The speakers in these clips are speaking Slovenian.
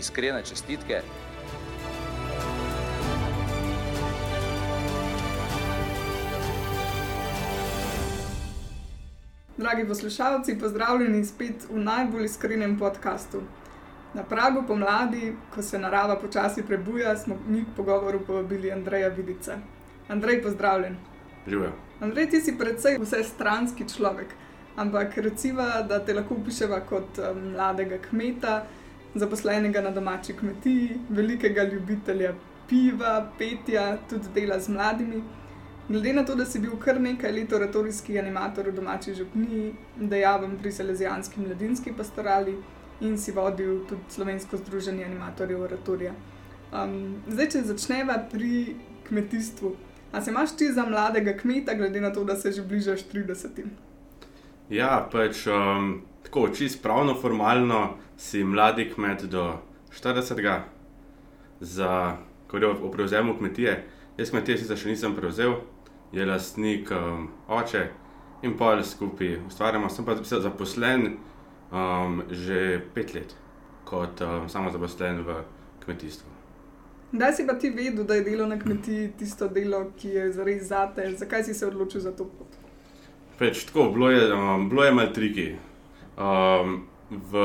iskrene čestitke. Dragi poslušalci, pozdravljeni spet v najbolj iskrenem podkastu. Na pragu pomladi, ko se narava počasi prebuja, smo mi k pogovoru povabili Andreja Vidica. Andrej, pozdravljen. Živijo. Andrej, ti si predvsej vsestranski človek, ampak recimo, da te lahko opiševa kot um, mladega kmeta, zaposlenega na domači kmetiji, velikega ljubitelja piva, petja, tudi dela z mladimi. Glede na to, da si bil kar nekaj let oratorijski animator v domači župniji, dejaven pri Salezijanski mladinski pastorali in si vodil tudi slovensko združenje animatorjev oratorija. Um, zdaj, če začneva pri kmetijstvu. A se imaš ti za mladega kmeta, glede na to, da se že bližaš 30? Ja, pač um, tako čist pravno, formalno si mladi kmet do 40. Za, ko je o prevzemu kmetije. Jaz kmetije sicer še nisem prevzel, je lastnik um, oče in pol skupaj ustvarjamo. Sem pa zaposlen um, že pet let kot um, samozaposlen v kmetijstvu. Kdaj si pa ti vedel, da je delo na kmetiji tisto delo, ki je zares zate? Zakaj si se odločil za to pot? Peč, tako, bilo je, um, bilo je malo triki. Um, v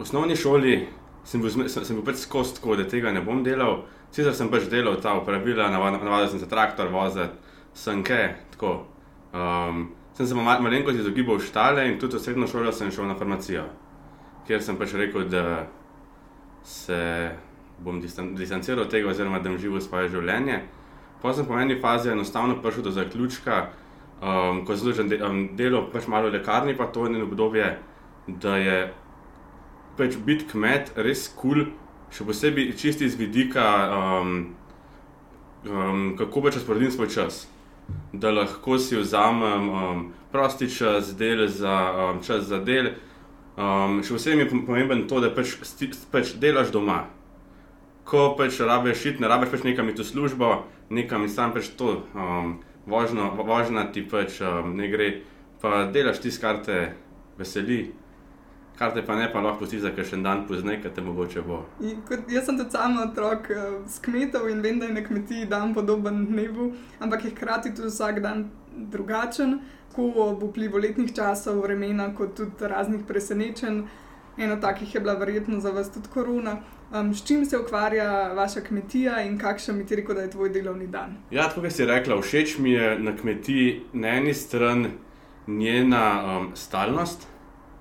osnovni šoli sem bil, sem, sem bil pač skozi tako, da tega ne bom delal. Sicer sem pač delal ta uporabila, navadil sem se traktor voziti, sanke, tako. Um, sem se mal, malenkost izogibal štale in tudi v srednjo šolo sem šel na farmacijo, kjer sem pač rekel, da se bom distan, distanciral od tega, oziroma da bom živel svoje življenje. Pa sem po eni fazi enostavno prišel do zaključka, um, ko sem de, um, delal pač malo v lekarni, pa to je eno obdobje, da je pač biti kmet res kul, cool, še posebej čisti iz vidika, um, um, kako pač razporedim svoj čas. Da lahko si vzamem um, prosti čas, del za, um, čas za del. Um, še posebej je pomemben to, da pač, pač delaš doma. Ko pač rabiš šit, ne rabiš pač nekam iti v službo, nekam in sam pač to, um, vožno, vožna ti pač um, ne gre, pa delaš tisto, kar te veseli kar te pa ne, pa lahko pusti za še en dan pozneje, kaj te mogoče bo. Kot, jaz sem tudi sam otrok uh, s kmetov in vem, da je na kmetiji dan podoben dnevu, ampak je hkrati tudi vsak dan drugačen, ko ob vplivu letnih časov, vremena, kot tudi raznih presenečenj. Eno takih je bila verjetno za vas tudi korona. Um, s čim se ukvarja vaša kmetija in kakšen mi ti rekel, da je tvoj delovni dan? Ja, tako kot si rekla, všeč mi je na kmetiji na eni strani njena um, stalnost.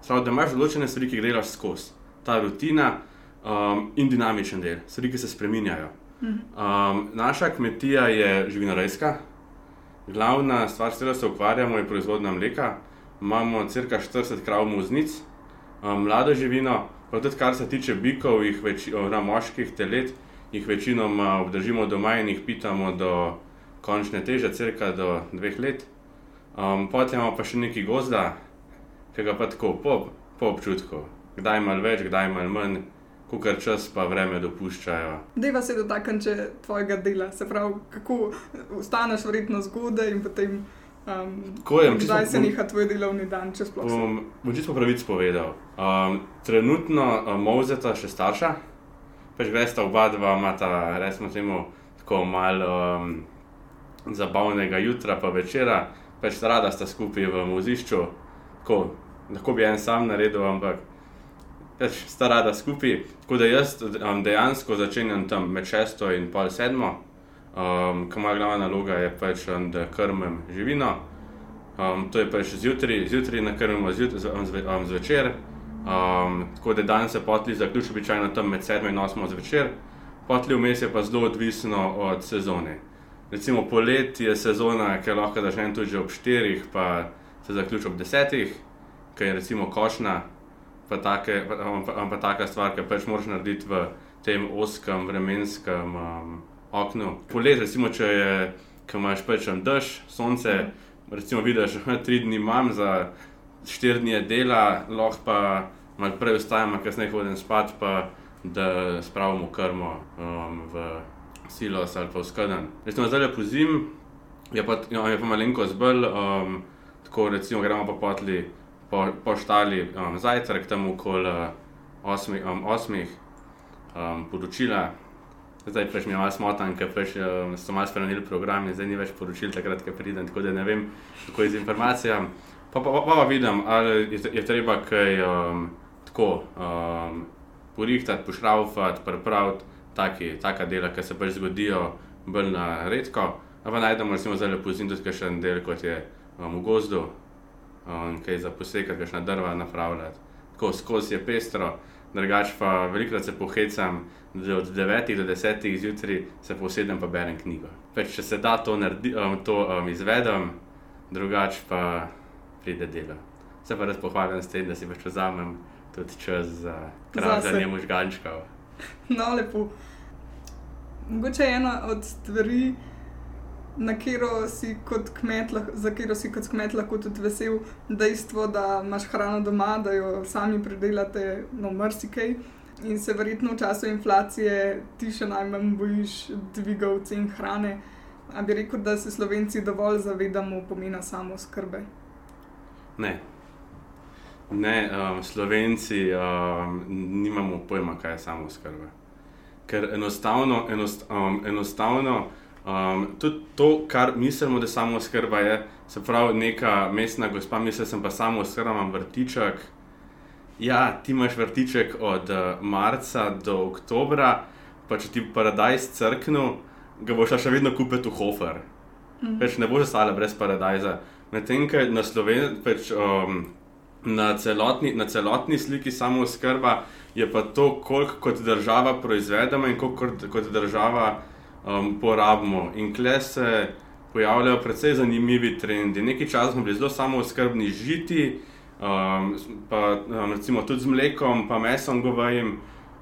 Prav, da imaš določene stvari, ki jih delaš skozi, ta rutina um, in dinamičen del, stvari, ki se spremenjajo. Um, naša kmetija je živinorejska, glavna stvar, s katero se ukvarjamo, je proizvodnja mleka. Imamo crka 40 krav muznic, mlado živino, pa tudi kar se tiče bikov, oziroma moških telet, jih večinoma obdržimo doma in jih pitamo do končne teže, crka do dveh let. Um, Potem imamo pa še nekaj gozda, ki ga pa tako po, po občutku, kdaj malo več, kdaj malo manj, kukar čas pa vreme dopuščajo. Deva se dotakniti tvojega dela, se pravi, kako vstaneš verjetno zgodaj in potem. Um, je, kdaj se neha tvoj delovni dan, če sploh? Bom, bom čisto pravic povedal. Um, trenutno um, mozeta še starša, pač gresta oba dva, imata resmo temu tako malo um, zabavnega jutra pa večera, pač rada sta skupaj v mozišču, tako lahko bi en sam naredil, ampak pač sta rada skupaj. Tako da jaz um, dejansko začenjam tam med šesto in pol sedmo, um, moja glavna naloga je pač, um, da krmim živino. Um, to je pač zjutraj, zjutraj nakrmimo zjutraj, um, zve, um, zvečer. Um, tako da dan se potli zaključi običajno tam med sedmo in osmo zvečer. Potli vmes je pa zelo odvisno od sezone. Recimo poleti je sezona, ki lahko začne tudi ob štirih, pa se zaključi ob desetih ki je recimo košna, pa, take, pa, um, pa, um, pa taka stvar, ki pač moraš narediti v tem oskem vremenskem um, oknu. Poletje, recimo, če je, ko imaš pač dež, sonce, recimo vidiš, da tri dni imam za štiri dni je dela, lahko pa malo prej vstajam, kasneje hodim spat, pa da spravimo krmo um, v silos ali pa v skrden. Recimo zdaj le po zim, je pa, jo, je pa malenkost bolj, um, tako recimo gremo pa potli po, po štali um, zajtrk tam okoli uh, osmih, um, osmih um, poročila. Zdaj pač mi je malo smotan, ker pač, um, so malo spremenili program in zdaj ni več poročil, takrat, ko pridem, tako da ne vem, kako je z informacijami. Pa pa, pa, pa, pa vidim, ali je, je treba kaj um, tako um, porihtati, pošraufati, pripraviti, taka dela, ki se pač zgodijo bolj na redko. Pa najdemo recimo zelo pozim tudi še en del, kot je um, v gozdu, um, kaj za posekati, kakšna drva napravljati. Tako skozi je pestro, drugače pa velikokrat se pohecam, da od 9 do 10 zjutraj se posedem pa berem knjigo. Peč, če se da to, naredi, um, to um, izvedem, drugače pa pride delo. Se pa res pohvalim s tem, da si pač vzamem tudi čas za kravljanje možgančkov. No, lepo. Mogoče je ena od stvari, na katero si kot kmet, za katero si kot kmet lahko tudi vesel, dejstvo, da imaš hrano doma, da jo sami pridelate, no, marsikaj. In se verjetno v času inflacije ti še najmanj bojiš dvigov cen hrane. A bi rekel, da se Slovenci dovolj zavedamo pomena samoskrbe? Ne. Ne, um, Slovenci um, nimamo pojma, kaj je samo skrb. Ker enostavno, enost, um, enostavno um, tudi to, kar mislimo, da samo skrb je, se pravi, neka mestna gospa, misli, da sem pa samo skrb, imam vrtiček. Ja, ti imaš vrtiček od uh, marca do oktobra, pa če ti paradajz crknu, ga boš še vedno kupiti v hofer. Mhm. Pač ne boš ostala brez paradajza. Medtem ko na Sloveniji, pač, um, na, celotni, na celotni sliki samo skrba je pa to, koliko kot država proizvedemo in koliko kot, kot država um, porabimo. In kle se pojavljajo precej zanimivi trendi. Nekaj časa smo bili zelo samo skrbni žiti, um, pa um, recimo tudi z mlekom, pa mesom govejim.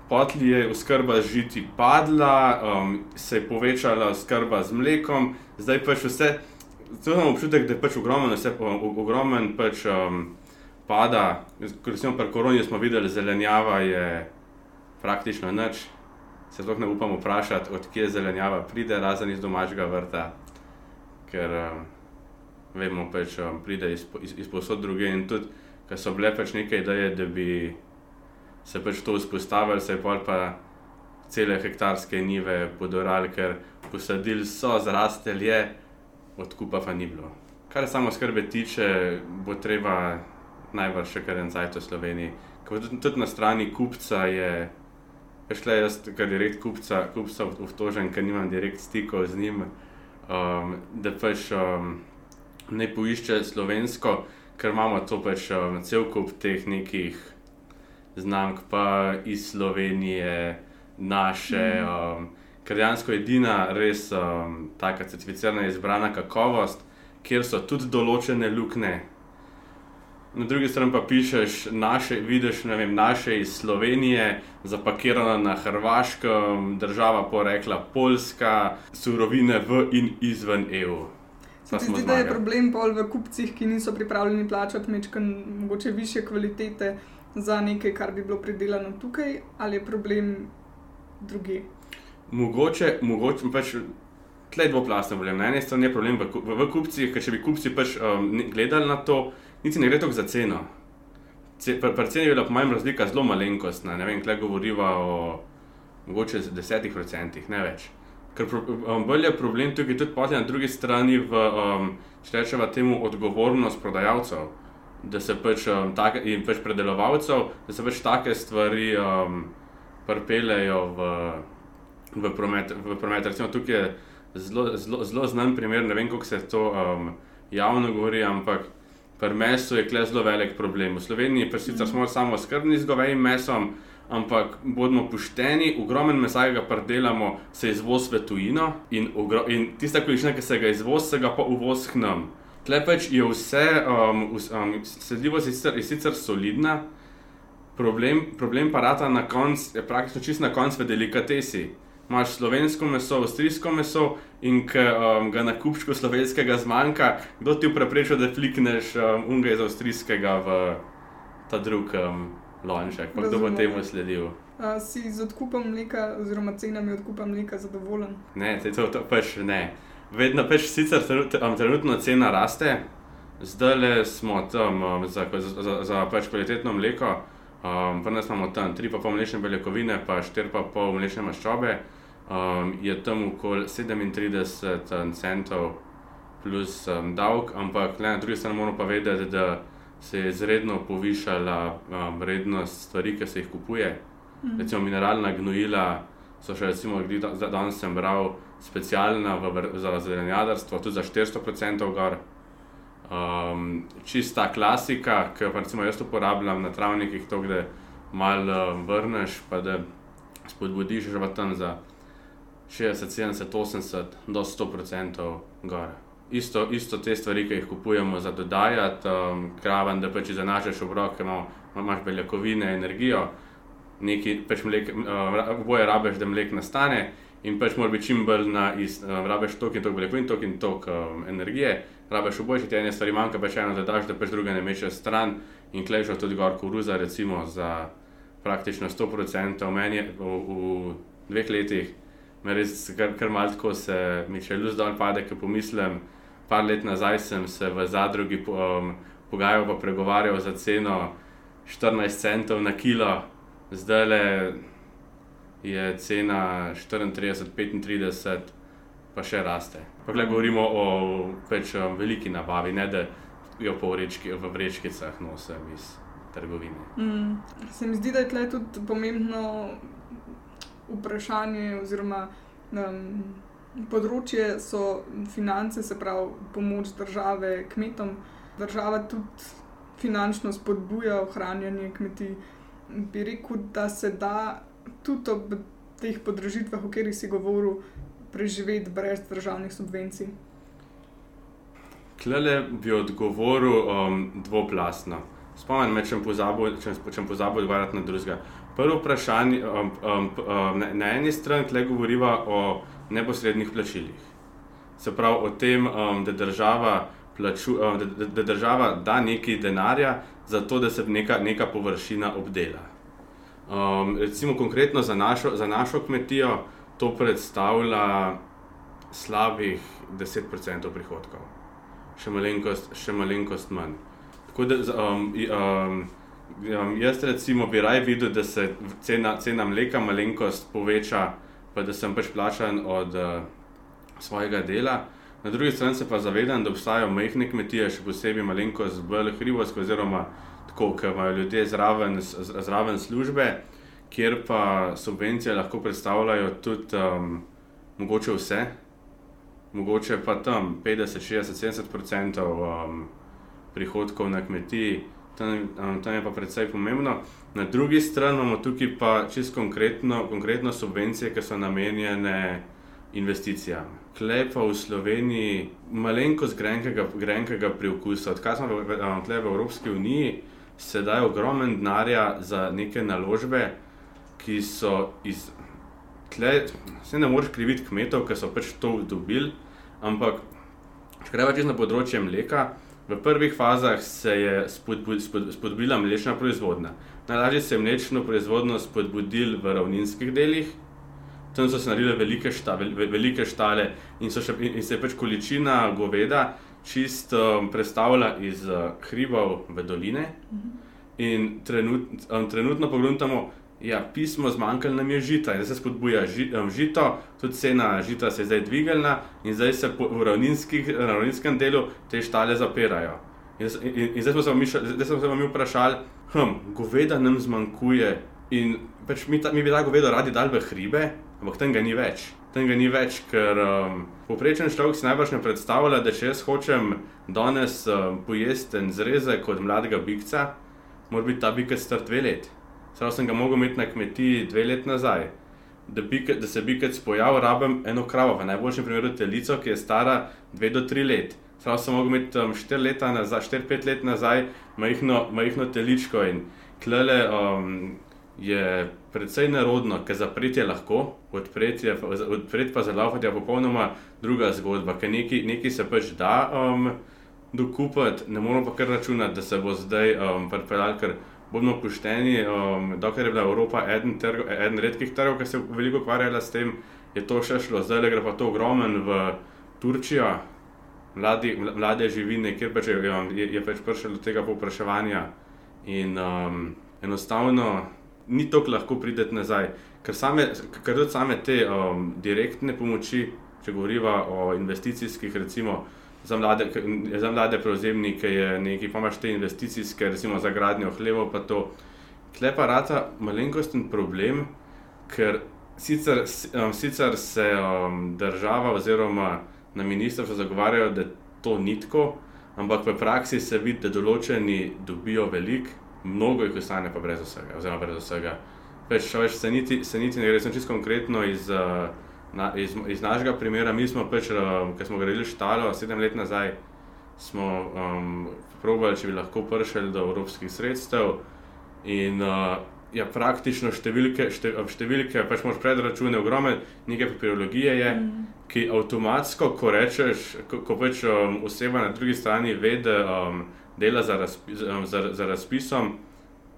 Potli je oskrba z žiti padla, um, se je povečala oskrba z mlekom, zdaj pač vse, zelo imam občutek, da je pač ogromen, vse, ogromen pač, um, pada. Recimo pri koroni smo videli, zelenjava je praktično nič. Se sploh ne upam vprašati, odkje zelenjava pride, razen iz domačega vrta, ker um, vemo, pač um, pride iz, iz, iz posod druge in tudi, ker so bile pač neke ideje, da bi se pač to vzpostavili, se je pol pa cele hektarske nive podorali, ker posadili so, zrastel je, odkupa pa ni bilo. Kar samo skrbe tiče, bo treba najbrž še kar en zajt v Sloveniji. Tudi na strani kupca je, veš, le jaz, ker direkt kupca, kupca obtožen, ker nimam direkt stikov z njim, um, da pač um, ne poišče slovensko, ker imamo to pač um, cel kup teh nekih znamk, pa iz Slovenije, naše. Um, ker dejansko edina res um, taka certificirana izbrana kakovost, kjer so tudi določene luknje. Na drugi strani pa pišeš, naše, vidiš, ne vem, naše iz Slovenije, zapakirano na Hrvaškem, država porekla Poljska, surovine v in izven EU. Se ti zdi, da je problem pol v kupcih, ki niso pripravljeni plačati mečkan, mogoče više kvalitete za nekaj, kar bi bilo pridelano tukaj, ali je problem druge? Mogoče, mogoče pač. Tle je dvoplastno problem. Na eni strani je problem v, v, v kupcih, ker če bi kupci pač um, gledali na to, niti ne gre toliko za ceno. Ce, pri, pri ceni je bila po mojem razlika zelo malenkostna. Ne vem, kle govoriva o mogoče desetih procentih, ne več. Ker pro, um, bolj je problem tukaj tudi potem na drugi strani v, um, če rečemo temu, odgovornost prodajalcev. Da se pač, um, take, in pač predelovalcev, da se pač take stvari um, pripeljejo v, v promet. V promet. Recimo tukaj je zelo, zelo, zelo znan primer, ne vem, kako se to um, javno govori, ampak pri mesu je kle zelo velik problem. V Sloveniji pa sicer smo samo skrbni z govejim mesom, ampak bodimo pošteni, ogromen mesa, ki ga predelamo, se izvoz v tujino in, ogro, in tista količina, ki se ga izvoz, se ga pa uvoz k nam. Tle pač je vse, um, um, sledljivost je sicer, je sicer solidna, Problem, problem parata na koncu praktično čist na koncu v delikatesi. Imáš slovensko meso, avstrijsko meso in ko um, ga na kupčku slovenskega zmanjka, kdo ti prepreča, da flikneš um, unga iz avstrijskega v ta drug um, lonček, pa kdo bo temu sledil. A si z odkupom mleka, oziroma cenami odkupa mleka zadovoljen? Ne, te to, to pač ne. Vedno pač sicer um, trenutno cena raste, zdaj le smo tam um, za, za, za, za pač kvalitetno mleko. Um, Pri nas imamo tam 3,5 mlečne beljakovine, pa 4,5 mlečne maščobe. Um, je tam okoli 37 centov plus um, davek, ampak le na drugi strani moramo pa vedeti, da se je izredno povišala um, vrednost stvari, ki se jih kupuje. Mhm. Recimo mineralna gnojila so še, recimo, da- danes sem bral, specialna v, za zelenjadarstvo, tudi za 400% gor. Um, čista klasika, ki jo pa recimo jaz uporabljam na travnikih, to, da malo um, vrneš, pa da spodbudiš že v tam za 60, 70, 80 do 100% gor. Isto, isto te stvari, ki jih kupujemo za dodajati, um, kraven, da pač izenačiš obrok, ima, imaš beljakovine, energijo, neki pač mlek, uh, oboje rabeš, da mlek nastane. In pač mora biti čim bolj na isto, uh, rabiš toliko in toliko beljakovin, toliko in toliko um, energije, rabiš oboje, če ti ene stvari manjka, pač eno dodaš, da pač druge ne mečeš stran in klejšo tudi gor koruza, recimo za praktično 100%, meni je v, v dveh letih, res kar, kar malo tako se mi še luz dol pade, ko pomislim, par let nazaj sem se v zadrugi um, pogajal pa pregovarjal za ceno 14 centov na kilo, zdaj le je cena 34, 35, pa še raste. Pa gledaj, govorimo o pač, um, veliki nabavi, ne da jo po vrečki, vrečkicah nosim iz trgovine. Mm. Se mi zdi, da je tle tudi pomembno vprašanje, oziroma um, področje so finance, se pravi pomoč države kmetom. Država tudi finančno spodbuja ohranjanje kmetij. Bi rekel, da se da tudi ob teh podražitvah, o katerih si govoril, preživeti brez državnih subvencij. Klele bi odgovoril um, dvoplastno. Spomnim me, če sem pozabil odgovarjati na drugega. Prvo vprašanje, um, um, um, na, na eni strani tle govoriva o neposrednih plačilih. Se pravi o tem, um, da, država plaču, um, da, da, da država da nekaj denarja za to, da se neka, neka površina obdela. Um, recimo konkretno za našo, za našo kmetijo to predstavlja slabih 10% prihodkov še malenkost, še malenkost manj. Tako da um, um, um, jaz recimo bi raje videl, da se cena, cena mleka malenkost poveča, pa da sem pač plačan od uh, svojega dela. Na drugi strani se pa zavedam, da obstajajo majhne kmetije, še posebej malenkost bolj hribovske, oziroma tako, ker imajo ljudje zraven, zraven službe, kjer pa subvencije lahko predstavljajo tudi um, mogoče vse, mogoče pa tam 50, 60, 70 odstotkov um, prihodkov na kmetiji, tam, um, tam je pa predvsej pomembno. Na drugi strani imamo tukaj pa čisto konkretno, konkretno subvencije, ki so namenjene investicijam. Klej pa v Sloveniji malenkost grenkega, grenkega priokusa. Odkar smo v, um, v Evropski uniji, se daje ogromen denarja za neke naložbe, ki so iz tle, se ne moreš kriviti kmetov, ki so pač to dobili, ampak če greva čisto na področje mleka, v prvih fazah se je spodbu- spod- spodbudila mlečna proizvodnja. Najlažje se je mlečno proizvodnjo spodbudili v ravninskih delih, tam so se naredile velike, šta, vel, ve- velike štale in, še, in se je pač količina goveda čist um, predstavlja iz uh, hribov v doline. In trenut, um, trenutno pogledamo, ja, pismo zmanjkalo nam je žita, in zdaj se spodbuja ži, um, žito, tudi cena žita se je zdaj dvignila, in zdaj se po, v ravninskem delu te štale zapirajo. In, in, in zdaj smo se mi zdaj smo se mi vprašali, hm, goveda nam zmanjkuje. In pač mi, ta, mi bi ta govedo radi dali v hribe, ampak tam ga ni več. Tam ga ni več, ker um, poprečen človek si najbrž ne predstavlja, da če jaz hočem danes um, pojesti en zrezek od mladega bikca, mora biti ta bikec star dve leti. Prav sem ga mogel imeti na kmetiji dve leti nazaj. Da, bike, da se bikec pojavi, rabim eno kravo, v najboljšem primeru telico, ki je stara dve do tri let. Prav sem mogel imeti um, štiri leta nazaj, štiri, pet let nazaj, majhno, majhno teličko in, tlele um, je precej nerodno, ker zapreti je lahko, odpreti, je, odpreti pa zalaufati je popolnoma druga zgodba, ker neki, neki se pač da um, dokupati, ne moramo pa kar računati, da se bo zdaj um, pripeljal, ker bomo pošteni, um, dokler je bila Evropa eden, trg, eden redkih trgov, ki se je veliko ukvarjala s tem, je to še šlo, zdaj gre pa to ogromen v Turčijo, mladi, mlade živine, kjer pač je, je, je pač prišlo do tega povpraševanja. In um, enostavno ni tako lahko prideti nazaj, ker, same, ker tudi same te um, direktne pomoči, če govorimo o investicijskih, recimo za mlade, za mlade prevzemnike, je nekaj, pa imaš te investicijske, recimo za gradnjo hleva, pa to. Tle pa rata malenkosten problem, ker sicer, um, sicer se um, država oziroma na ministrstvu zagovarjajo, da to ni tako, ampak v praksi se vidi, da določeni dobijo veliko, mnogo jih ostane pa brez vsega. Oziroma, brez vsega. Več, več se, niti, se niti ne gre, sem čisto konkretno iz, na, iz, iz našega primera. Mi smo, pač, ki smo gradili štalo sedem let nazaj, smo um, probali, če bi lahko prišli do evropskih sredstev. In, uh, Ja, praktično številke, številke pač moraš predračunati, ogromne, nekaj papirologije je, mm. ki avtomatsko, ko rečeš, ko, ko pač um, oseba na drugi strani ve, da um, dela za, razpi, za, za razpisom,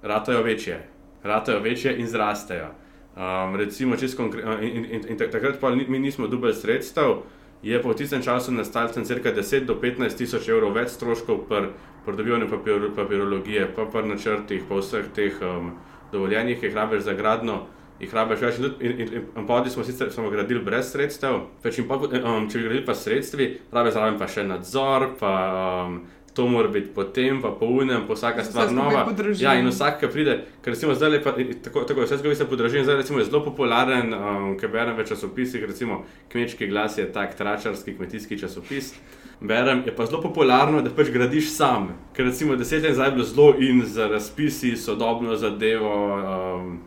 ratajo večje, ratajo večje in zrastejo. Um, recimo, in, in, in, in takrat pa mi nismo dobili sredstev, je pa v tistem času nastalo cirka 10 do 15 tisoč evrov več stroškov pri dobivanju papir, papirologije, pa pri načrtih, pa vseh teh. Um, dovoljenih, jih rabiš za gradno, jih rabiš več. In, in, in, in podi smo sicer smo gradili brez sredstev, in pa, um, če bi gradili pa sredstvi, rabiš zraven pa še nadzor, pa um, to mora biti potem, pa po unem, pa vsaka stvar nova. Ja, in vsak, ki pride, ker recimo zdaj lepa, tako, tako vse skupaj se podraži, zdaj recimo je zelo popularen, um, ker berem v časopisih, recimo Kmečki glas je tak tračarski kmetijski časopis berem, je pa zelo popularno, da pač gradiš sam. Ker recimo deset let nazaj je bilo zelo in za razpisi, sodobno zadevo, um,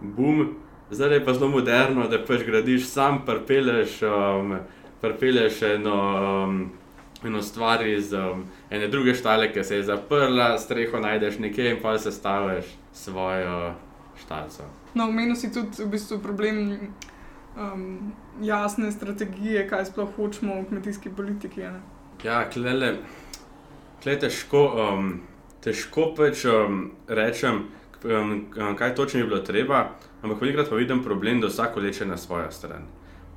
boom, zdaj je pa zelo moderno, da pač gradiš sam, prpeleš, um, prpeleš eno. Um, Eno stvar iz um, ene druge štale, ki se je zaprla, streho najdeš nekje in pa se staviš svojo štalco. No, omenil si tudi v bistvu problem um, jasne strategije, kaj sploh hočemo v kmetijski politiki. Ne? Ja, klele, klele težko, um, težko pač um, rečem, um, kaj točno je bilo treba, ampak velikrat pa vidim problem, da vsako leče na svojo stran.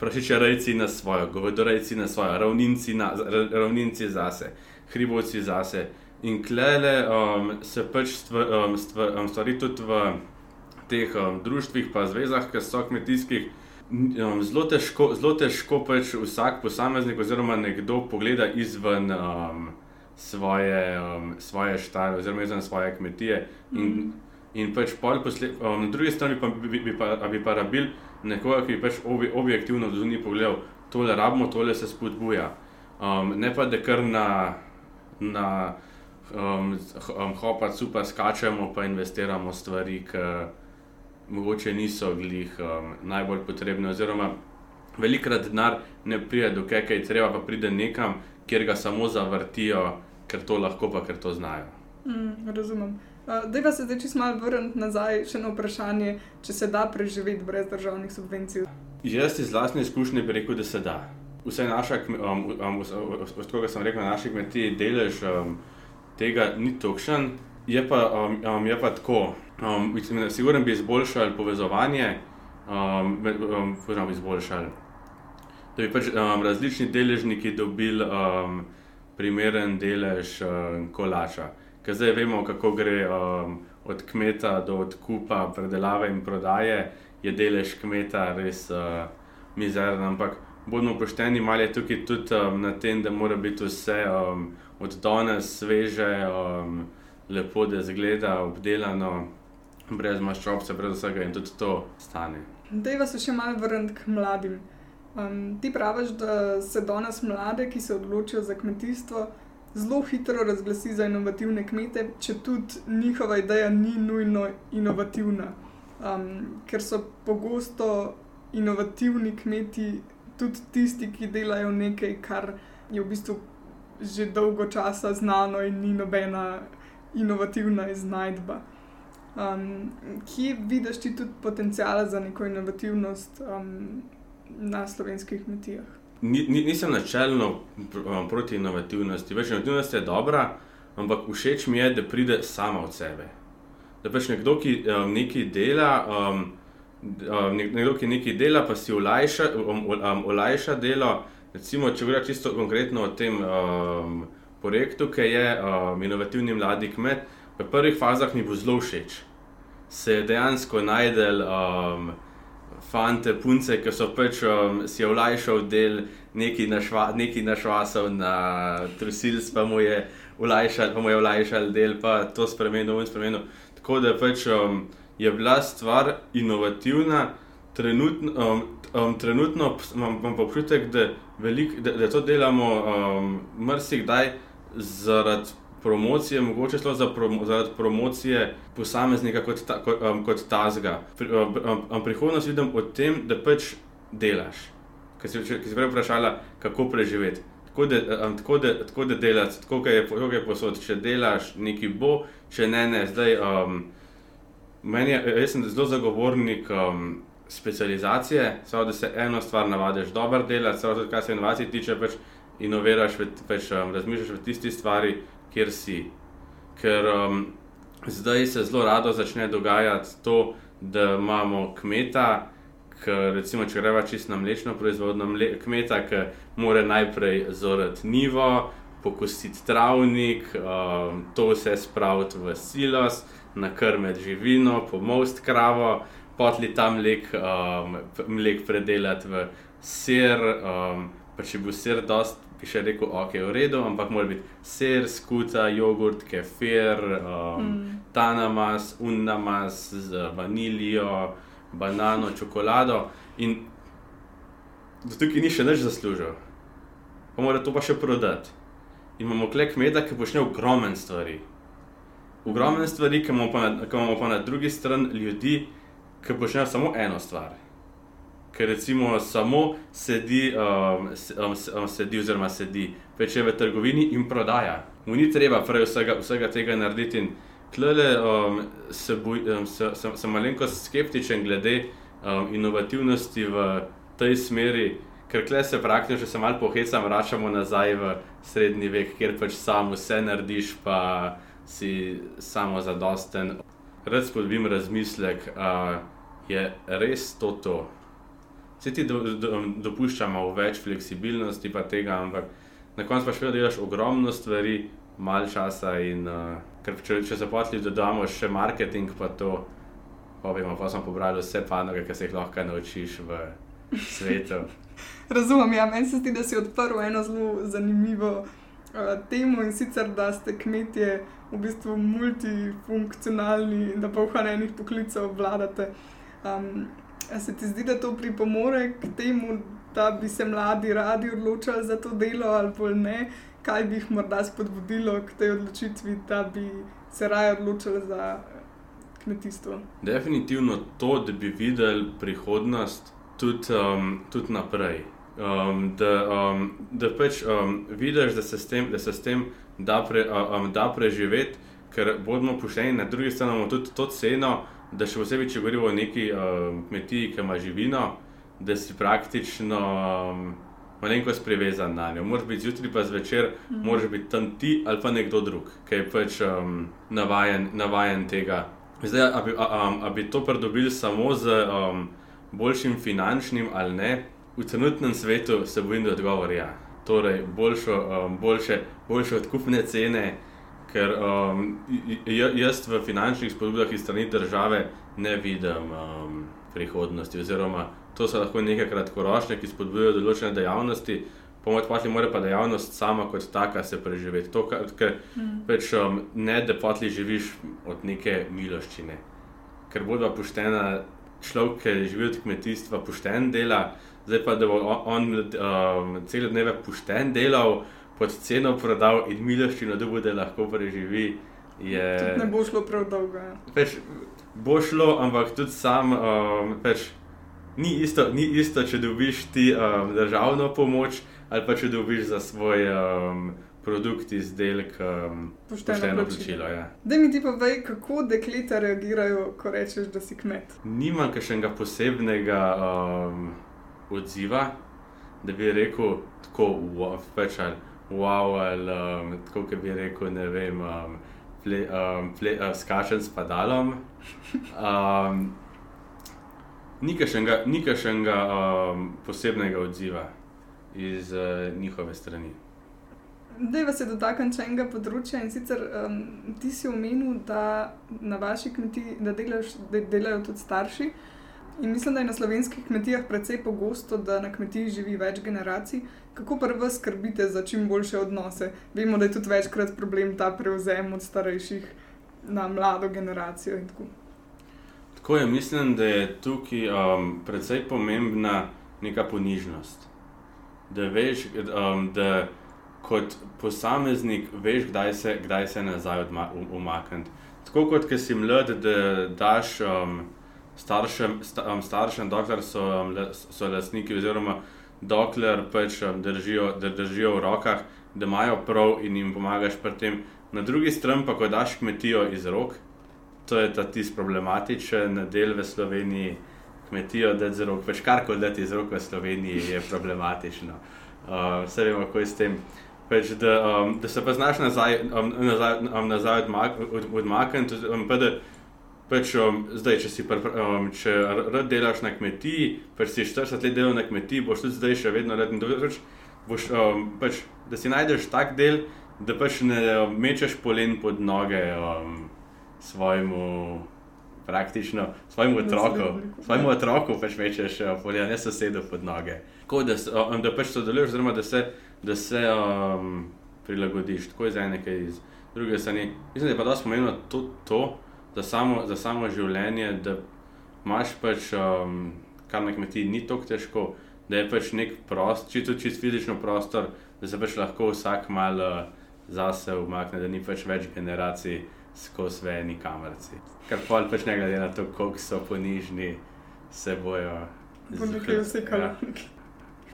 Prašiče rejci na svojo, govedorejci na svojo, ravninci, na, ravninci zase, hribovci zase. In klele um, se pač stvar, um, stvar, um, stvari tudi v teh um, društvih, pa zvezah, ki so kmetijskih um, zelo težko, zelo težko pač vsak posameznik oziroma nekdo pogleda izven um, svoje, um, svoje štale oziroma izven svoje kmetije. In, mm. In pač posled, um, na drugi strani pa bi, bi, pa, bi pa rabil nekoga, ki bi pač obi, objektivno do zunaj pogledal, tole rabimo, tole se spodbuja. Um, ne pa da kar na, na um, um, hopa, super skačemo, pa investiramo stvari, ki mogoče niso glih um, najbolj potrebne. Oziroma, velikrat denar ne pride do kaj, kaj treba, pa pride nekam, kjer ga samo zavrtijo, ker to lahko, pa ker to znajo. Mm, razumem. Uh, da pa se zdaj čisto malo vrniti nazaj še na vprašanje, če se da preživeti brez državnih subvencij. Jaz iz vlastne izkušnje bi rekel, da se da. Vse naša, um, um, od koga sem rekel, na naših kmetijah delež um, tega ni tokšen, je pa, um, um, je pa tako. Um, mislim, da bi izboljšali povezovanje, um, um, izboljšali, da bi pač um, različni deležniki dobili um, primeren delež um, kolača. Ker zdaj vemo, kako gre um, od kmeta do odkupa, predelave in prodaje, je delež kmeta res uh, mizeren. Ampak bomo pošteni, malo je tukaj tudi um, na tem, da mora biti vse um, od danes sveže, um, lepo, da zgleda, obdelano brez maščob, se brez vsega in tudi to stane. Dejva se še malo vrniti k mladim. Um, ti praviš, da se danes mlade, ki se odločijo za kmetijstvo, zelo hitro razglasi za inovativne kmete, če tudi njihova ideja ni nujno inovativna. Um, ker so pogosto inovativni kmeti tudi tisti, ki delajo nekaj, kar je v bistvu že dolgo časa znano in ni nobena inovativna iznajdba. Um, kje vidiš ti tudi potencijal za neko inovativnost um, na slovenskih kmetijah? Ni, ni, nisem načelno pr proti inovativnosti. Več inovativnost je dobra, ampak všeč mi je, da pride sama od sebe. Da pač nekdo, ki um, nekaj dela, um, um, nekdo, ki nekaj dela, pa si olajša, um, um, olajša delo. Recimo, če govorimo čisto konkretno o tem um, projektu, ki je um, inovativni mladi kmet, v prvih fazah mi bo zelo všeč. Se dejansko najdel um, fante, punce, ki so pač um, si olajšal del, neki našvasal na trusilc, pa mu je olajšal, pa mu je olajšal del, pa to spremenil in spremenil. Tako da pač um, je bila stvar inovativna, trenutno, um, um, trenutno imam pa občutek, da, velik, da, da to delamo um, marsikdaj zaradi promocije, mogoče celo za promo, zaradi promocije posameznika kot, ta, kot, um, kot tazga. Pri, um, um, prihodnost vidim v tem, da pač delaš. Ker si, ki si prej vprašala, kako preživeti. Tako da, um, tako da, tako da delaš, tako je, je posod. Če delaš, nekaj bo, če ne, ne. Zdaj, um, meni je, jaz sem zelo zagovornik um, specializacije, samo da se eno stvar navadiš dobro delati, samo kar se inovacij tiče, pač inoviraš, pač, um, razmišljaš v tisti stvari, kjer si. Ker um, zdaj se zelo rado začne dogajati to, da imamo kmeta, ki recimo, če greva čisto na mlečno proizvodno, mle, kmeta, ki mora najprej zorati nivo, pokositi travnik, um, to vse spraviti v silos, nakrmiti živino, pomost kravo, potli tam mlek, um, mlek predelati v ser, um, pa če bo ser dost bi še rekel, ok, v redu, ampak mora biti ser, skuta, jogurt, kefir, um, mm. tanamas, unamas z vanilijo, banano, čokolado. In do tukaj ni še nič zaslužil, pa mora to pa še prodati. In imamo klek kmeta, ki počne ogromen stvari. Ogromen stvari, ki imamo pa na, imamo pa na drugi strani ljudi, ki počnejo samo eno stvar ker recimo samo sedi, um, um, um, sedi oziroma sedi, peče v trgovini in prodaja. Mu ni treba prej vsega, vsega tega narediti. In tlele um, se boj, um, se, sem, sem malenkost skeptičen glede um, inovativnosti v tej smeri, ker kle se praktično, če se malo poheca, vračamo nazaj v srednji vek, kjer pač sam vse narediš, pa si samo zadosten. Rad spodbim razmislek, uh, je res to to. Vse ti do, do, dopuščamo več fleksibilnosti, pa tega, ampak na koncu pa še vedno delaš ogromno stvari, malo časa. In, uh, ker če, če se potli dodamo še marketing, pa to, vemo, pa smo pobrali vse panoge, ki se jih lahko naučiš v svetu. Razumem, ja, meni se zdi, da si odprl eno zelo zanimivo uh, temo in sicer, da ste kmetje v bistvu multifunkcionalni, da pa v hranjenih poklicah vladate. Um, A se ti zdi, da to pripomore k temu, da bi se mladi radi odločili za to delo ali ne? Kaj bi jih morda spodbudilo k tej odločitvi, da bi se raje odločili za kmetijstvo? Definitivno to, da bi videli prihodnost tudi, um, tudi naprej. Um, da, um, da pač um, vidiš, da se s tem, da, se s tem da, pre, um, da preživeti, ker bomo pošteni, na drugi strani imamo tudi to ceno, da še posebej, če govorimo o neki uh, kmetiji, ki ima živino, da si praktično um, malenkost privezan na njo. Moraš biti zjutraj, pa zvečer, mm. moraš biti tam ti ali pa nekdo drug, ki je pač um, navajen, navajen tega. Zdaj, a bi, a, a, a bi to pridobili samo z um, boljšim finančnim ali ne, v trenutnem svetu se bojim, da odgovor je ja. Torej, boljšo, um, boljše, boljše odkupne cene, ker um, jaz v finančnih spodbudah iz strani države ne vidim um, prihodnosti. Oziroma, to so lahko nekaj kratkoročne, ki spodbujajo določene dejavnosti, pomoč pa ti mora pa dejavnost sama kot taka se preživeti. To, ker mm. peč, um, ne da potli živiš od neke miloščine, ker bodo poštena. Človek, ki živi od kmetijstva, pošten dela, zdaj pa da bo on, on um, cel dneve pošten delal, pod ceno prodal in miloščino, da bo da lahko preživi. Je... Ne bo šlo prav dolgo. Ja. Peč, bo šlo, ampak tudi sam. Um, peč, ni, isto, ni isto, če dobiš ti um, državno pomoč ali pa če dobiš za svoj um, produkt, izdelek, um, Pošteno pošteno plačilo. Ja. Da mi ti povej, kako dekleta reagirajo, ko rečeš, da si kmet. Nimam kakšnega posebnega um, odziva, da bi rekel tako, wow, pač ali wow, ali um, tako, kot bi rekel, ne vem, um, ple, um, ple, uh, skačen s padalom. Um, ni kakšnega, ni kakšnega um, posebnega odziva iz uh, njihove strani. Dejva se dotakniti še enega področja in sicer um, ti si omenil, da na vaši kmetiji da delaš, da delajo tudi starši. In mislim, da je na slovenskih kmetijah precej pogosto, da na kmetiji živi več generacij. Kako pa vas skrbite za čim boljše odnose? Vemo, da je tudi večkrat problem ta prevzem od starejših na mlado generacijo. tako. Tako je, mislim, da je tukaj um, precej pomembna neka ponižnost. Da veš, um, da kot posameznik veš, kdaj se, kdaj se nazaj um- umakniti. Tako kot ko si mlad, da daš um, staršem, sta, um, staršem, dokler so, um, la- so lastniki, oziroma dokler pač um, držijo, da držijo v rokah, da imajo prav in jim pomagaš pri tem. Na drugi strani pa, ko daš kmetijo iz rok, to je ta tisti problematičen del v Sloveniji, kmetijo da z rok, pač karkoli dati iz rok v Sloveniji je problematično. Uh, vse vemo, kako je s tem. Pač, da, um, da se pa znaš nazaj, um, nazaj, um, nazaj odmak, od, odmakniti, um, pa da pač, um, zdaj, če si um, če rad delaš na kmetiji, pač si 40 let delal na kmetiji, boš tudi zdaj še vedno rad in da pač, boš, um, pač, da si najdeš tak del, da pač ne um, mečeš polen pod noge um, svojemu, praktično svojemu otroku, svojemu otroku pač mečeš uh, polen, ne sosedu pod noge. Tako da, um, da pač sodeluješ, oziroma da se, da se um, prilagodiš, tako iz ene, kot iz druge strani. Mislim, da je pa dosti pomembno to, to za, samo, za samo življenje, da imaš pač, um, kar na kmetiji ni tako težko, da je pač nek prostor, čisto čist fizično prostor, da se pač lahko vsak malo zase umakne, da ni pač več generacij skozi v eni kamerci. Ker pol pač ne glede na to, koliko so ponižni, se bojo. Bo nekaj vsekalo.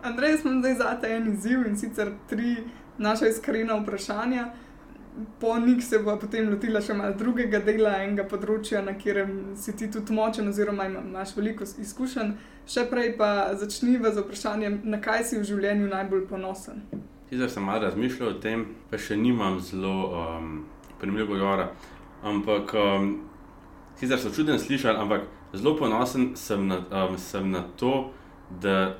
Andrej, smo zdaj zate en izziv in sicer tri naša iskrena vprašanja. Po njih se bo potem lotila še malo drugega dela, enega področja, na katerem si ti tudi močen, oziroma ima- imaš veliko izkušenj. Še prej pa začniva z vprašanjem, na kaj si v življenju najbolj ponosen. Sicer sem malo razmišljal o tem, pa še nimam zelo um, primerljivega odgovora. Ampak, um, sicer so čuden slišati, ampak zelo ponosen sem na, um, sem na to, da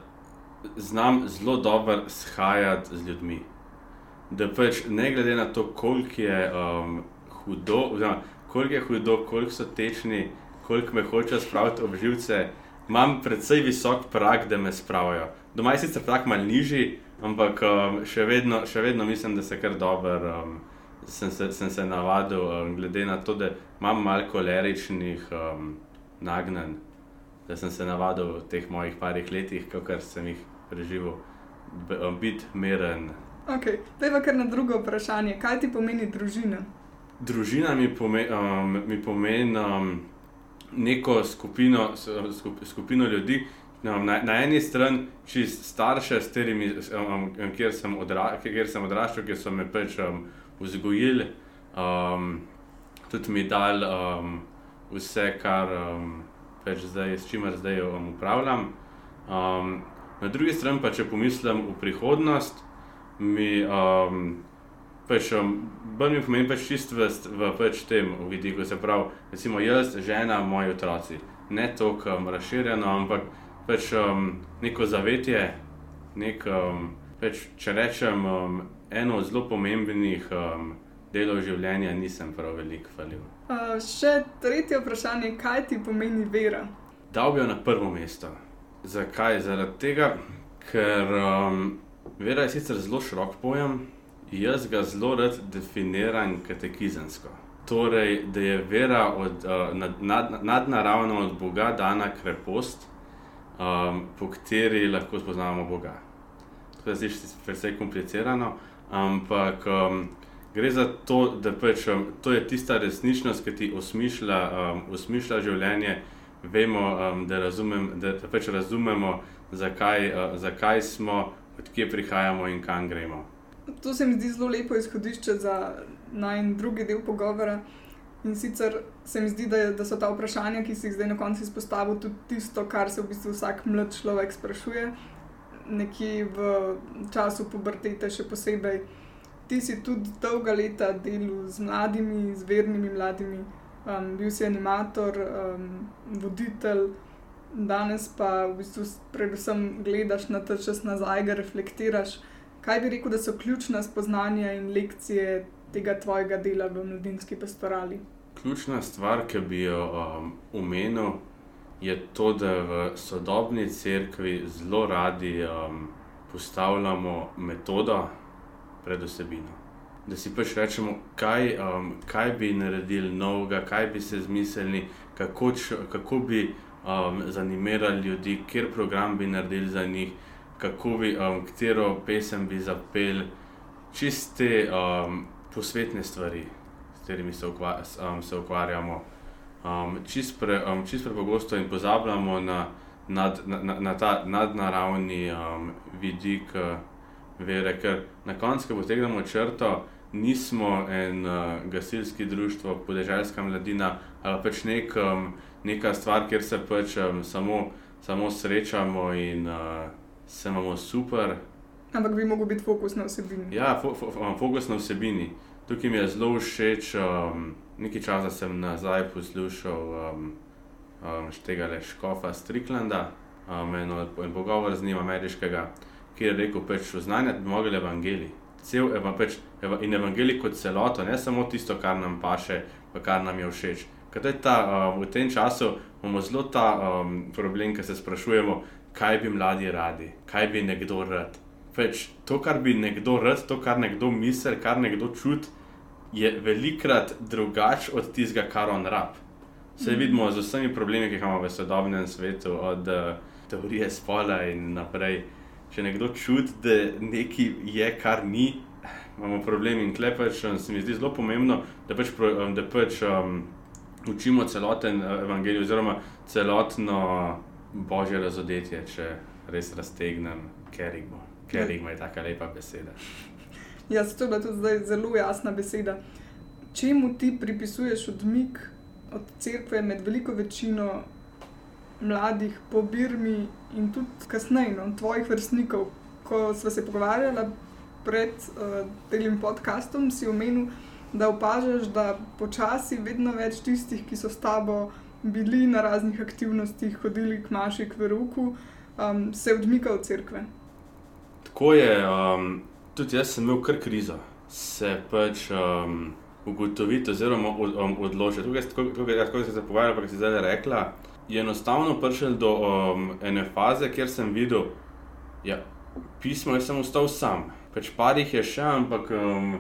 znam zelo dobro shajati z ljudmi. Da pač ne glede na to, koliko je um, hudo, oziroma koliko je hudo, koliko so tečni, koliko me hočejo spraviti ob živce, imam precej visok prag, da me spravijo. Doma je sicer tak mal nižji, ampak um, še, vedno, še vedno mislim, da se kar dobro. Um, sem, se, sem se navadil, um, glede na to, da imam malo koleričnih um, nagnjen, da sem se navadil v teh mojih parih letih, kar sem jih preživel, biti miren. Ok, pojva kar na drugo vprašanje, kaj ti pomeni družina? Družina mi pomeni, um, mi pomeni um, neko skupino, skup, skupino ljudi. Um, na, na eni strani čist starše, s katerimi um, kjer sem, odra, kjer sem odraščal, ki so me pač um, vzgojili, um, tudi mi dali um, vse, kar um, pač zdaj, s čimer zdaj um, upravljam. Um, na drugi strani pa, če pomislim v prihodnost, mi um, pač, um, bolj mi pomeni pač čisto v, v pač tem vidiku, se pravi, recimo jaz, žena, moji otroci. Ne toliko um, razširjeno, ampak pač um, neko zavetje, nek, um, pač, če rečem, um, eno od zelo pomembnih um, delov življenja nisem prav veliko falil. Uh, še tretje vprašanje, kaj ti pomeni vera? Dal bi jo na prvo mesto. Zakaj? Zaradi tega, ker um, vera je sicer zelo širok pojem, jaz ga zelo rad definiram katekizemsko. Torej, da je vera od, uh, nad, nad, nadnaravno od Boga dana krepost, um, po kateri lahko spoznavamo Boga. To je zdaj precej komplicirano, ampak um, gre za to, da pač, um, to je tista resničnost, ki ti osmišlja, um, osmišlja življenje. Vemo, um, da, razumem, da pač razumemo, zakaj, uh, zakaj smo, odkje prihajamo in kam gremo. To se mi zdi zelo lepo izhodišče za naj drugi del pogovora. In sicer se mi zdi, da, je, da so ta vprašanja, ki si jih zdaj na koncu izpostavil, tudi tisto, kar se v bistvu vsak mlad človek sprašuje, nekje v času pubertete, še posebej. Ti si tudi dolga leta delal z mladimi, z vernimi mladimi, um, bil si animator, um, voditelj, danes pa v bistvu predvsem gledaš na ta čas nazaj, ga reflektiraš. Kaj bi rekel, da so ključna spoznanja in lekcije tega tvojega dela v mladinski pastorali? Ključna stvar, ki bi jo um, omenil, je to, da v sodobni cerkvi zelo radi um, postavljamo metodo pred osebino. Da si pač rečemo, kaj, um, kaj bi naredili novega, kaj bi se zmislili, kako, č, kako bi um, zanimirali ljudi, kjer program bi naredili za njih, kako bi, um, katero pesem bi zapeli, čiste um, posvetne stvari, s katerimi se, ukva, um, se ukvarjamo. Um, čist pre, um, čist prepogosto in pozabljamo na, nad, na, na, ta nadnaravni um, vidik uh, vere, ker na koncu, ko potegnemo črto, nismo en uh, gasilski društvo, podeželska mladina ali pač nek, um, neka stvar, kjer se pač um, samo, samo srečamo in uh, se imamo super. Ampak bi lahko bil fokus na vsebini. Ja, fo, fo, fokus na vsebini. Tukaj mi je zelo všeč. Um, nekaj časa sem nazaj poslušal um, um, tega le Škofa Striklanda, um, eno, en pogovor z njim ameriškega, ki je rekel, da pač znanje bi mogli evangelij. Cel eva, pač, eva, in evangelij kot celoto, ne samo tisto, kar nam paše, pa kar nam je všeč. Ker ta, um, v tem času imamo zelo ta um, problem, ki se sprašujemo, kaj bi mladi radi, kaj bi nekdo rad. Pač, to, kar bi nekdo rad, to, kar nekdo misli, kar nekdo čuti, je velikrat drugače od tistega, kar on rab. Vse Mhm. vidimo z vsemi problemi, ki jih imamo v sodobnem svetu, od uh, teorije spola in naprej. Če nekdo čuti, da nekaj je, kar ni, imamo problem in klepeč. Se mi zdi zelo pomembno, da pač, da pač um, učimo celoten uh, evangelij, oziroma celotno božje razodetje, če res raztegnem kerigmo. Kerigmo je taka lepa beseda. Ja, to je bila tudi zdaj zelo jasna beseda. Čemu ti pripisuješ odmik od cerkve med veliko večino mladih po Birmi in tudi kasneje, no, tvojih vrstnikov? Ko smo se pogovarjali pred uh, tem podkastom, si omenil, da opažaš, da počasi vedno več tistih, ki so s tabo bili na raznih aktivnostih, hodili k maši, k veruku, um, se odmika od cerkve. Tako je, um, tudi jaz sem imel kar krizo, se pač um, ugotoviti, oziroma od, um, odločiti. Tukaj, tako, tukaj, tako se je pogovarjala, pa si zdaj rekla. Je enostavno prišel do um, ene faze, kjer sem videl, da ja, pismo je samo ostal sam. Pač par jih je še, ampak um,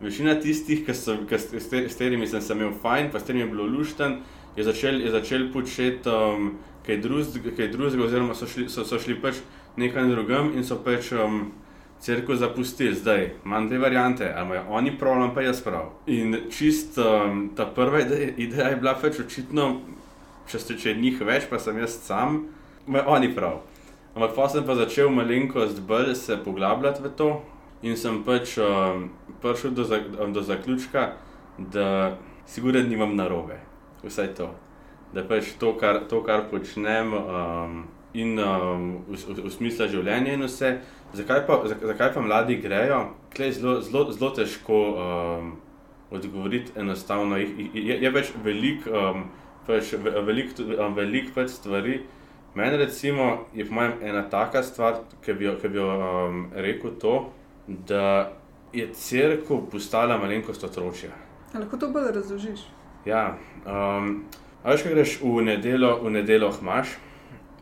večina tistih, ki so, ki, s, s katerimi sem se imel fajn, pa s katerimi je bilo lušten, je začel, je začel početi um, kaj drugega, oziroma so šli, so, so šli pač nekaj drugam in so pač um, crkvo zapustili. Zdaj imam dve variante, ali imajo oni problem, pa jaz prav. In čist um, ta prva ideja, ideja je bila pač očitno, če ste če njih več, pa sem jaz sam, imajo oni prav. Ampak pa sem pa začel malenkost bolj se poglabljati v to in sem pač um, prišel do, do zaključka, da sigurno nimam narobe. Vsaj to. Da pač to, kar, to, kar počnem, um, in um, v, v, v smislu življenja in vse. Zakaj pa, zakaj pa mladi grejo? Klej zelo, zelo, zelo težko um, odgovoriti enostavno. Je, je, je več velik, um, pač, velik, um, velik pač stvari. Meni recimo je po mojem ena taka stvar, ki bi jo, ki bi jo um, rekel to, da je crkva postala malenkost otročja. A lahko to bolj razložiš? Ja, um, veš, kaj greš v nedeljo, v nedeljo hmaš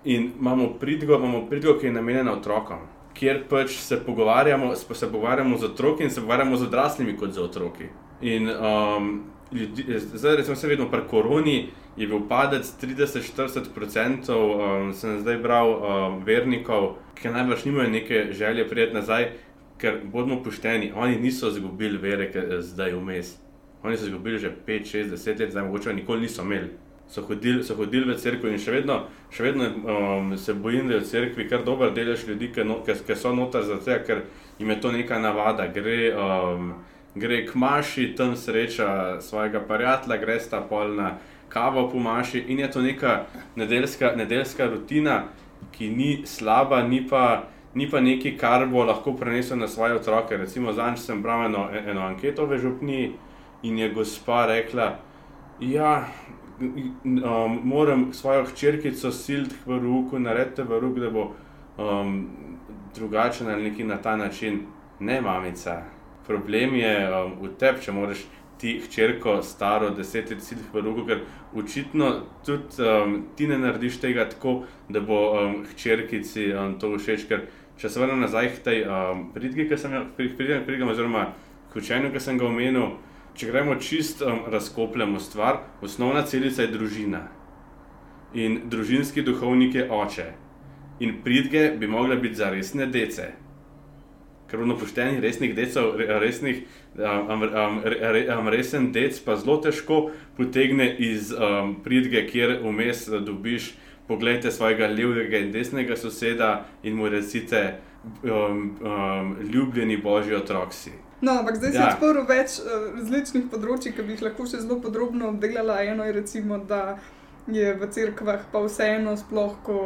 in imamo pridgo, imamo pridgo, ki je namenjena otrokom, kjer pač se pogovarjamo, se pogovarjamo z otroki in se pogovarjamo z odraslimi kot z otroki. In um, ljudi, zdaj, recimo, se vedno pri koroni je bil padec 30-40%, um, sem zdaj bral um, vernikov, ki najbrž nimajo neke želje prijeti nazaj, ker bodimo pošteni, oni niso izgubili vere, ki je zdaj vmes. Oni so izgubili že 5, 6, 10 let, zdaj mogoče nikoli niso imeli. So hodili, so hodili v cerkev in še vedno, še vedno um, se bojim, da je v cerkvi kar dober delež ljudi, ki, no, ki, ki so noter zato, ker jim je to neka navada, gre, um, gre k maši, tam sreča svojega prijatelja, gre sta pol na kavo po maši in je to neka nedeljska, nedeljska rutina, ki ni slaba, ni pa, ni pa nekaj, kar bo lahko prenesel na svoje otroke. Recimo, zadnjič sem bral eno, eno anketo v župni in je gospa rekla, ja. Um, moram svojo hčerkico siliti v roki, narediti v roki, da bo um, drugačen ali neki na ta način. Ne, mamica. Problem je um, v tebi, če moraš ti hčerko staro deset let siliti v roki, ker očitno tudi um, ti ne narediš tega tako, da bo um, hčerkici um, to všeč. Če se vrnem nazaj k tej um, pridgi, ki sem jo pridem, oziroma k učenju, ki sem ga omenil. Če gremo čist um, razkopljamo stvar, osnovna celica je družina in družinski duhovnik je oče. In pridge bi mogle biti za resne dece. Ker v poštenih, resnih decev, resnih, um, um, re, um, resen dec pa zelo težko potegne iz um, pridge, kjer vmes dobiš, pogledajte svojega levega in desnega soseda in mu recite, um, um, ljubljeni božji otroci. No, ampak zdaj si Ja. odprl več uh, različnih področji, ki bi jih lahko še zelo podrobno obdelala. Eno je recimo, da je v cerkvah pa vseeno, sploh ko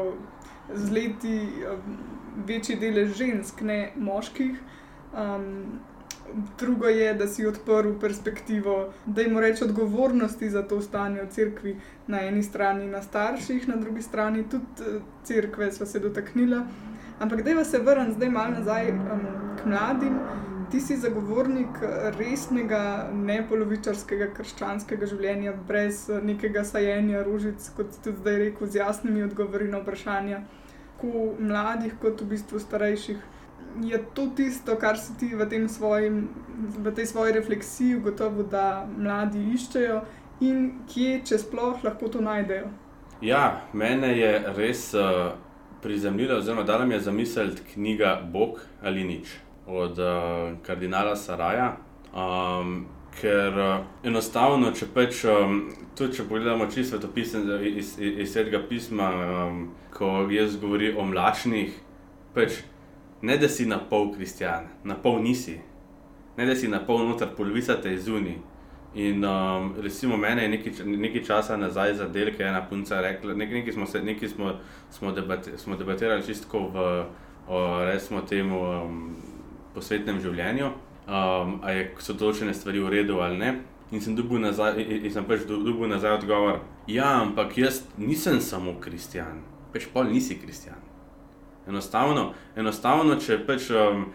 z leti um, večji delež žensk, ne moških. Um, drugo je, da si odprl perspektivo, da jim reči odgovornosti za to stanje v cerkvi, na eni strani na starših, na drugi strani tudi eh, cerkve, sva se dotaknila. Ampak da se vrnem zdaj malo nazaj um, k mladim. Ti si zagovornik resnega, nepolovičarskega krščanskega življenja, brez eh, nekega sajenja rožic, kot si tudi zdaj rekel, z jasnimi odgovori na vprašanja, tako mladih, kot v bistvu starejših. Je to tisto, kar si ti v, svojim, v tej svoji refleksiji ugotovil, da mladi iščejo in kje, če sploh, lahko to najdejo? Ja, mene je res uh, prizemljila, oziroma dala mi je zamisliti knjiga Bog ali nič od uh, kardinala Saraja. Um, ker uh, enostavno, če pač, um, tudi če pogledamo čisto svetopisem iz, iz, iz svetega pisma, um, ko jaz govori o mlačnih, pač ne da si na pol kristjan, na pol nisi, ne da si na pol noter, polovica te je zunaj. In um, recimo mene je nekaj, nekaj časa nazaj za del, ki je ena punca rekla, nek, nekaj smo, se, nekaj smo, smo, debate, smo debatirali čisto v, o, recimo temu, um, posvetnem življenju, um, a je, so določene stvari v redu ali ne. In sem dobil nazaj, in, sem pač do- dobil nazaj odgovor, ja, ampak jaz nisem samo kristjan, pač pol nisi kristjan. Enostavno, enostavno če pač um,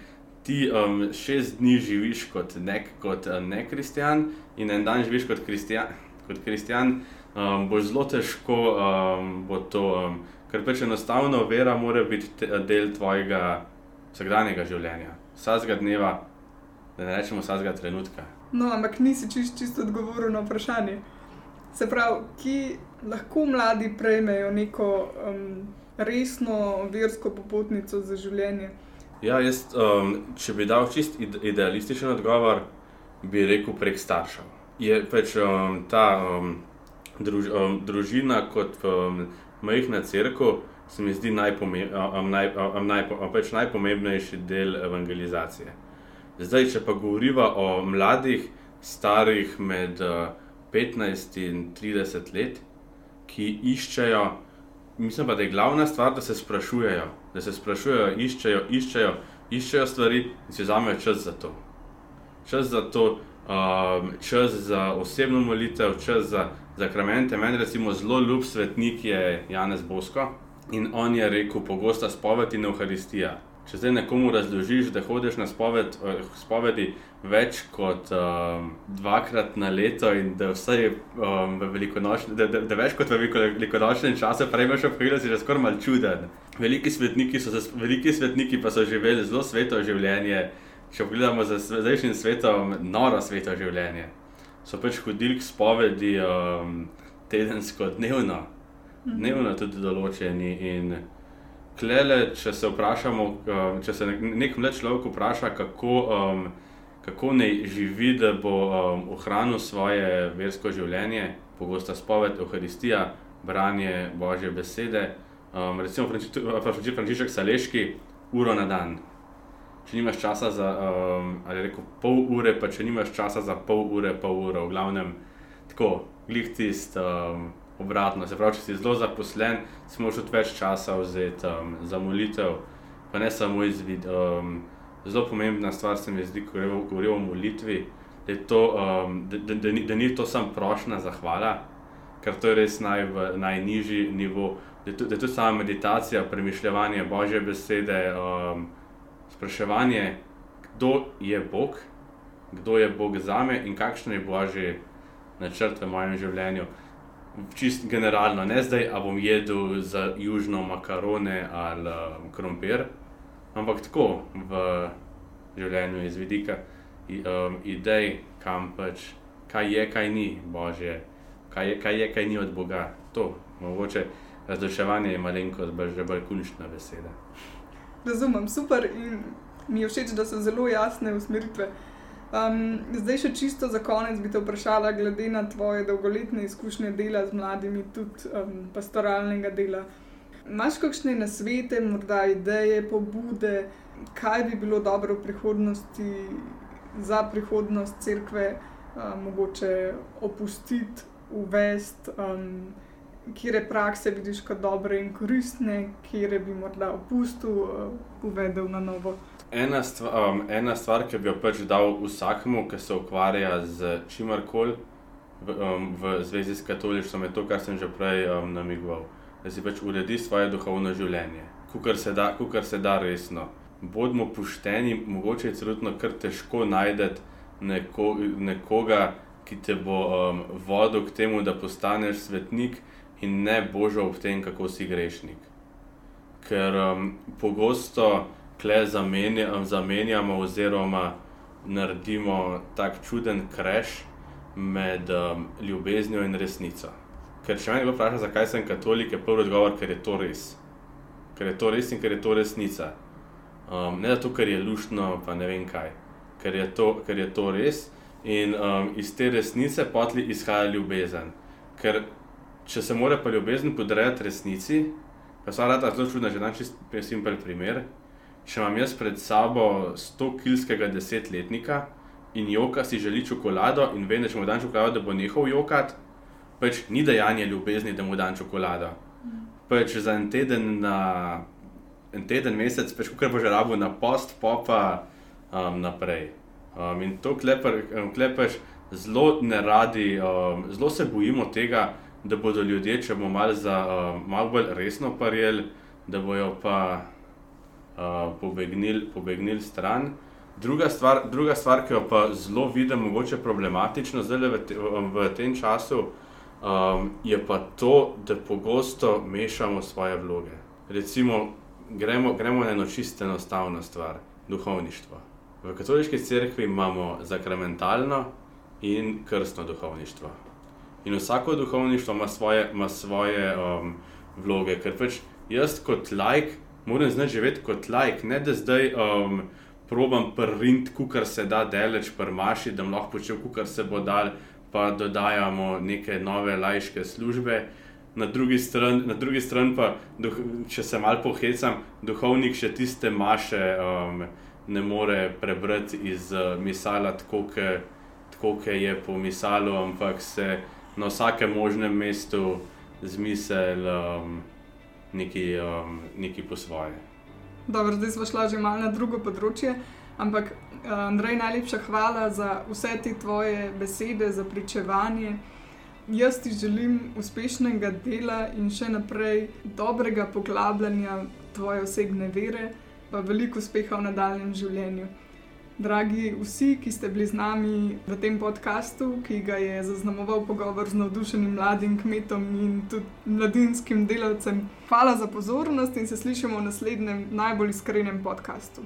ti um, šest dni živiš kot nek, kot uh, nekristjan in en dan živiš kot kristjan, kot kristjan um, bo zelo težko um, bo to, um, ker pač enostavno vera mora biti te, del tvojega vsakdanjega življenja, vsakega dneva, da ne rečemo vsakega trenutka. No, ampak nisi čist, čisto odgovoril na vprašanje. Se pravi, ki lahko mladi prejmejo neko um, resno versko popotnico za življenje. Ja, jaz, um, če bi dal čist ide- idealističen odgovor, bi rekel prek staršev. Je pač um, ta um, druž, um, družina kot um, majhna crkva, se mi zdi najpome, um, naj, um, najpo, um, pač najpomembnejši del evangelizacije. Zdaj, če pa govoriva o mladih, starih med uh, 15 in 30 let, ki iščejo Mislim pa, da je glavna stvar, da se sprašujejo, da se sprašujejo, iščejo, iščejo, iščejo stvari in si vzamejo čas za to. Čas za to, um, čas za osebno molitev, čas za zakramente. Meni recimo zelo ljub svetnik je Janez Bosko in on je rekel: pogosta spoved in Euharistija. Če zdaj nekomu razložiš, da hodiš na spoved, eh, spovedi več kot um, dvakrat na leto in da vsaj um, v velikonočnem, da, da, da več kot v veliko- velikonočnem času prejmeš opozorilo, si že skoraj mal čuden. Veliki svetniki, so, se- veliki svetniki pa so živeli zelo sveto življenje, če pogledamo za zdajšnjim svetom, noro sveto življenje. So pač hodili k spovedi um, tedensko, dnevno, dnevno tudi določeni. In, Klele, če se vprašamo, um, če se nek, mlad človek vpraša, kako, um, kako naj živi, da bo um, ohranil svoje versko življenje, pogosta spoved, Euharistija, branje Božje besede. Um, recimo Franči- Frančišek Saleški, uro na dan. če nimaš časa za, um, ali rekel, pol ure, pa če nimaš časa za pol ure, pol ure, v glavnem tako, glih tist. Um, Obratno, se pravi, če si zelo zaposlen, si moraš tudi več časa vzeti um, za molitev, pa ne samo izvid. Um, zelo pomembna stvar se mi zdi, ko govorimo o molitvi, da, to, um, da, da, da, ni, da ni to samo prošna zahvala, ker to je res naj, najnižji nivo, da je tudi to sama meditacija, premišljanje Božje besede, um, spraševanje, kdo je Bog, kdo je Bog za me in kakšen je Božji načrt v mojem življenju čist generalno, ne zdaj, a bom jedel za južno makarone ali um, krompir, ampak tako v življenju iz vidika um, idej, kam pač, kaj je, kaj ni Božje, kaj je, kaj, je, kaj ni od Boga. To, mogoče razliševanje je malenkost, že bolj končna beseda. Razumem, super in mi je všeč, da so zelo jasne usmeritve. Um, zdaj, še čisto za konec, bi te vprašala, glede na tvoje dolgoletne izkušnje dela z mladimi, tudi um, pastoralnega dela. Imáš kakšne nasvete, morda ideje, pobude, kaj bi bilo dobro v prihodnosti za prihodnost crkve, um, mogoče opustiti, uvesti, um, kje prakse vidiš kot dobre in koristne, kje bi morda opustil, uh, uvedel na novo. Ena stvar, um, ena stvar, ki bi jo pač dal vsakmu, ki se ukvarja z čimarkoli v, um, v zvezi s katolištvom, je to, kar sem že prej um, namigoval. Da si pač uredi svoje duhovno življenje, kar se, se da resno. Bodimo pošteni, mogoče je celotno kar težko najti neko, nekoga, ki te bo um, vodil k temu, da postaneš svetnik in ne božal v tem, kako si grešnik. Ker um, pogosto kle zamenja, zamenjamo, oziroma naredimo tak čuden kreš med um, ljubeznijo in resnico. Ker če me kdo vpraša, zakaj sem katolik, je prvi odgovor, ker je to res. Ker je to res in ker je to resnica. Um, ne zato, ker je luštno, pa ne vem kaj. Ker je to, ker je to res in um, iz te resnice potli izhaja ljubezen. Ker če se mora pa ljubezen podrejati resnici, pa so rada zelo čudna, že dan čist simpel primer če imam jaz pred sabo 100-kilskega desetletnika in joka si želi čokolado in ve, da če mu dam čokolado, da bo nehal jokati, pač ni dejanje ljubezni, da mu dam čokolado. Pač za en teden, na, en teden, mesec, pač kar bo že rabo na post, popa um, naprej. Um, in to klepaš zelo ne radi, um, zelo se bojimo tega, da bodo ljudje, če bomo malo, um, malo bolj resno parjeli, da bojo pa uh, pobegnili pobegnil stran. Druga stvar, druga stvar, ki jo pa zelo vidim, mogoče problematično zdaj v, te, v tem času, um, je pa to, da pogosto mešamo svoje vloge. Recimo, gremo, gremo na eno čisto enostavno stvar, duhovništvo. V katoliški cerkvi imamo zakramentalno in krstno duhovništvo. In vsako duhovništvo ima svoje, ima svoje um, vloge, ker pač jaz kot lajk moram znati živeti kot lajk, ne da zdaj um, probam print, kar se da deleč, prmaši, da lahko počel, kar se bo dal, pa dodajamo neke nove lajške službe. Na drugi strani, na drugi strani pa, duh, če se malo pohecam, duhovnik še tiste maše um, ne more prebrati iz uh, misala, tako kot je po misalu, ampak se na vsakem možnem mestu zmisel. Um, neki, um, neki po svoje. Dobro, zdaj smo šli že malo na drugo področje, ampak Andrej, najlepša hvala za vse te tvoje besede, za pričevanje. Jaz ti želim uspešnega dela in še naprej dobrega poglabljanja tvoje osebne vere, pa veliko uspeha v nadaljem življenju. Dragi vsi, ki ste bili z nami v tem podkastu, ki ga je zaznamoval pogovor z navdušenim mladim kmetom in tudi mladinskim delavcem, hvala za pozornost in se slišimo v naslednjem najbolj iskrenem podkastu.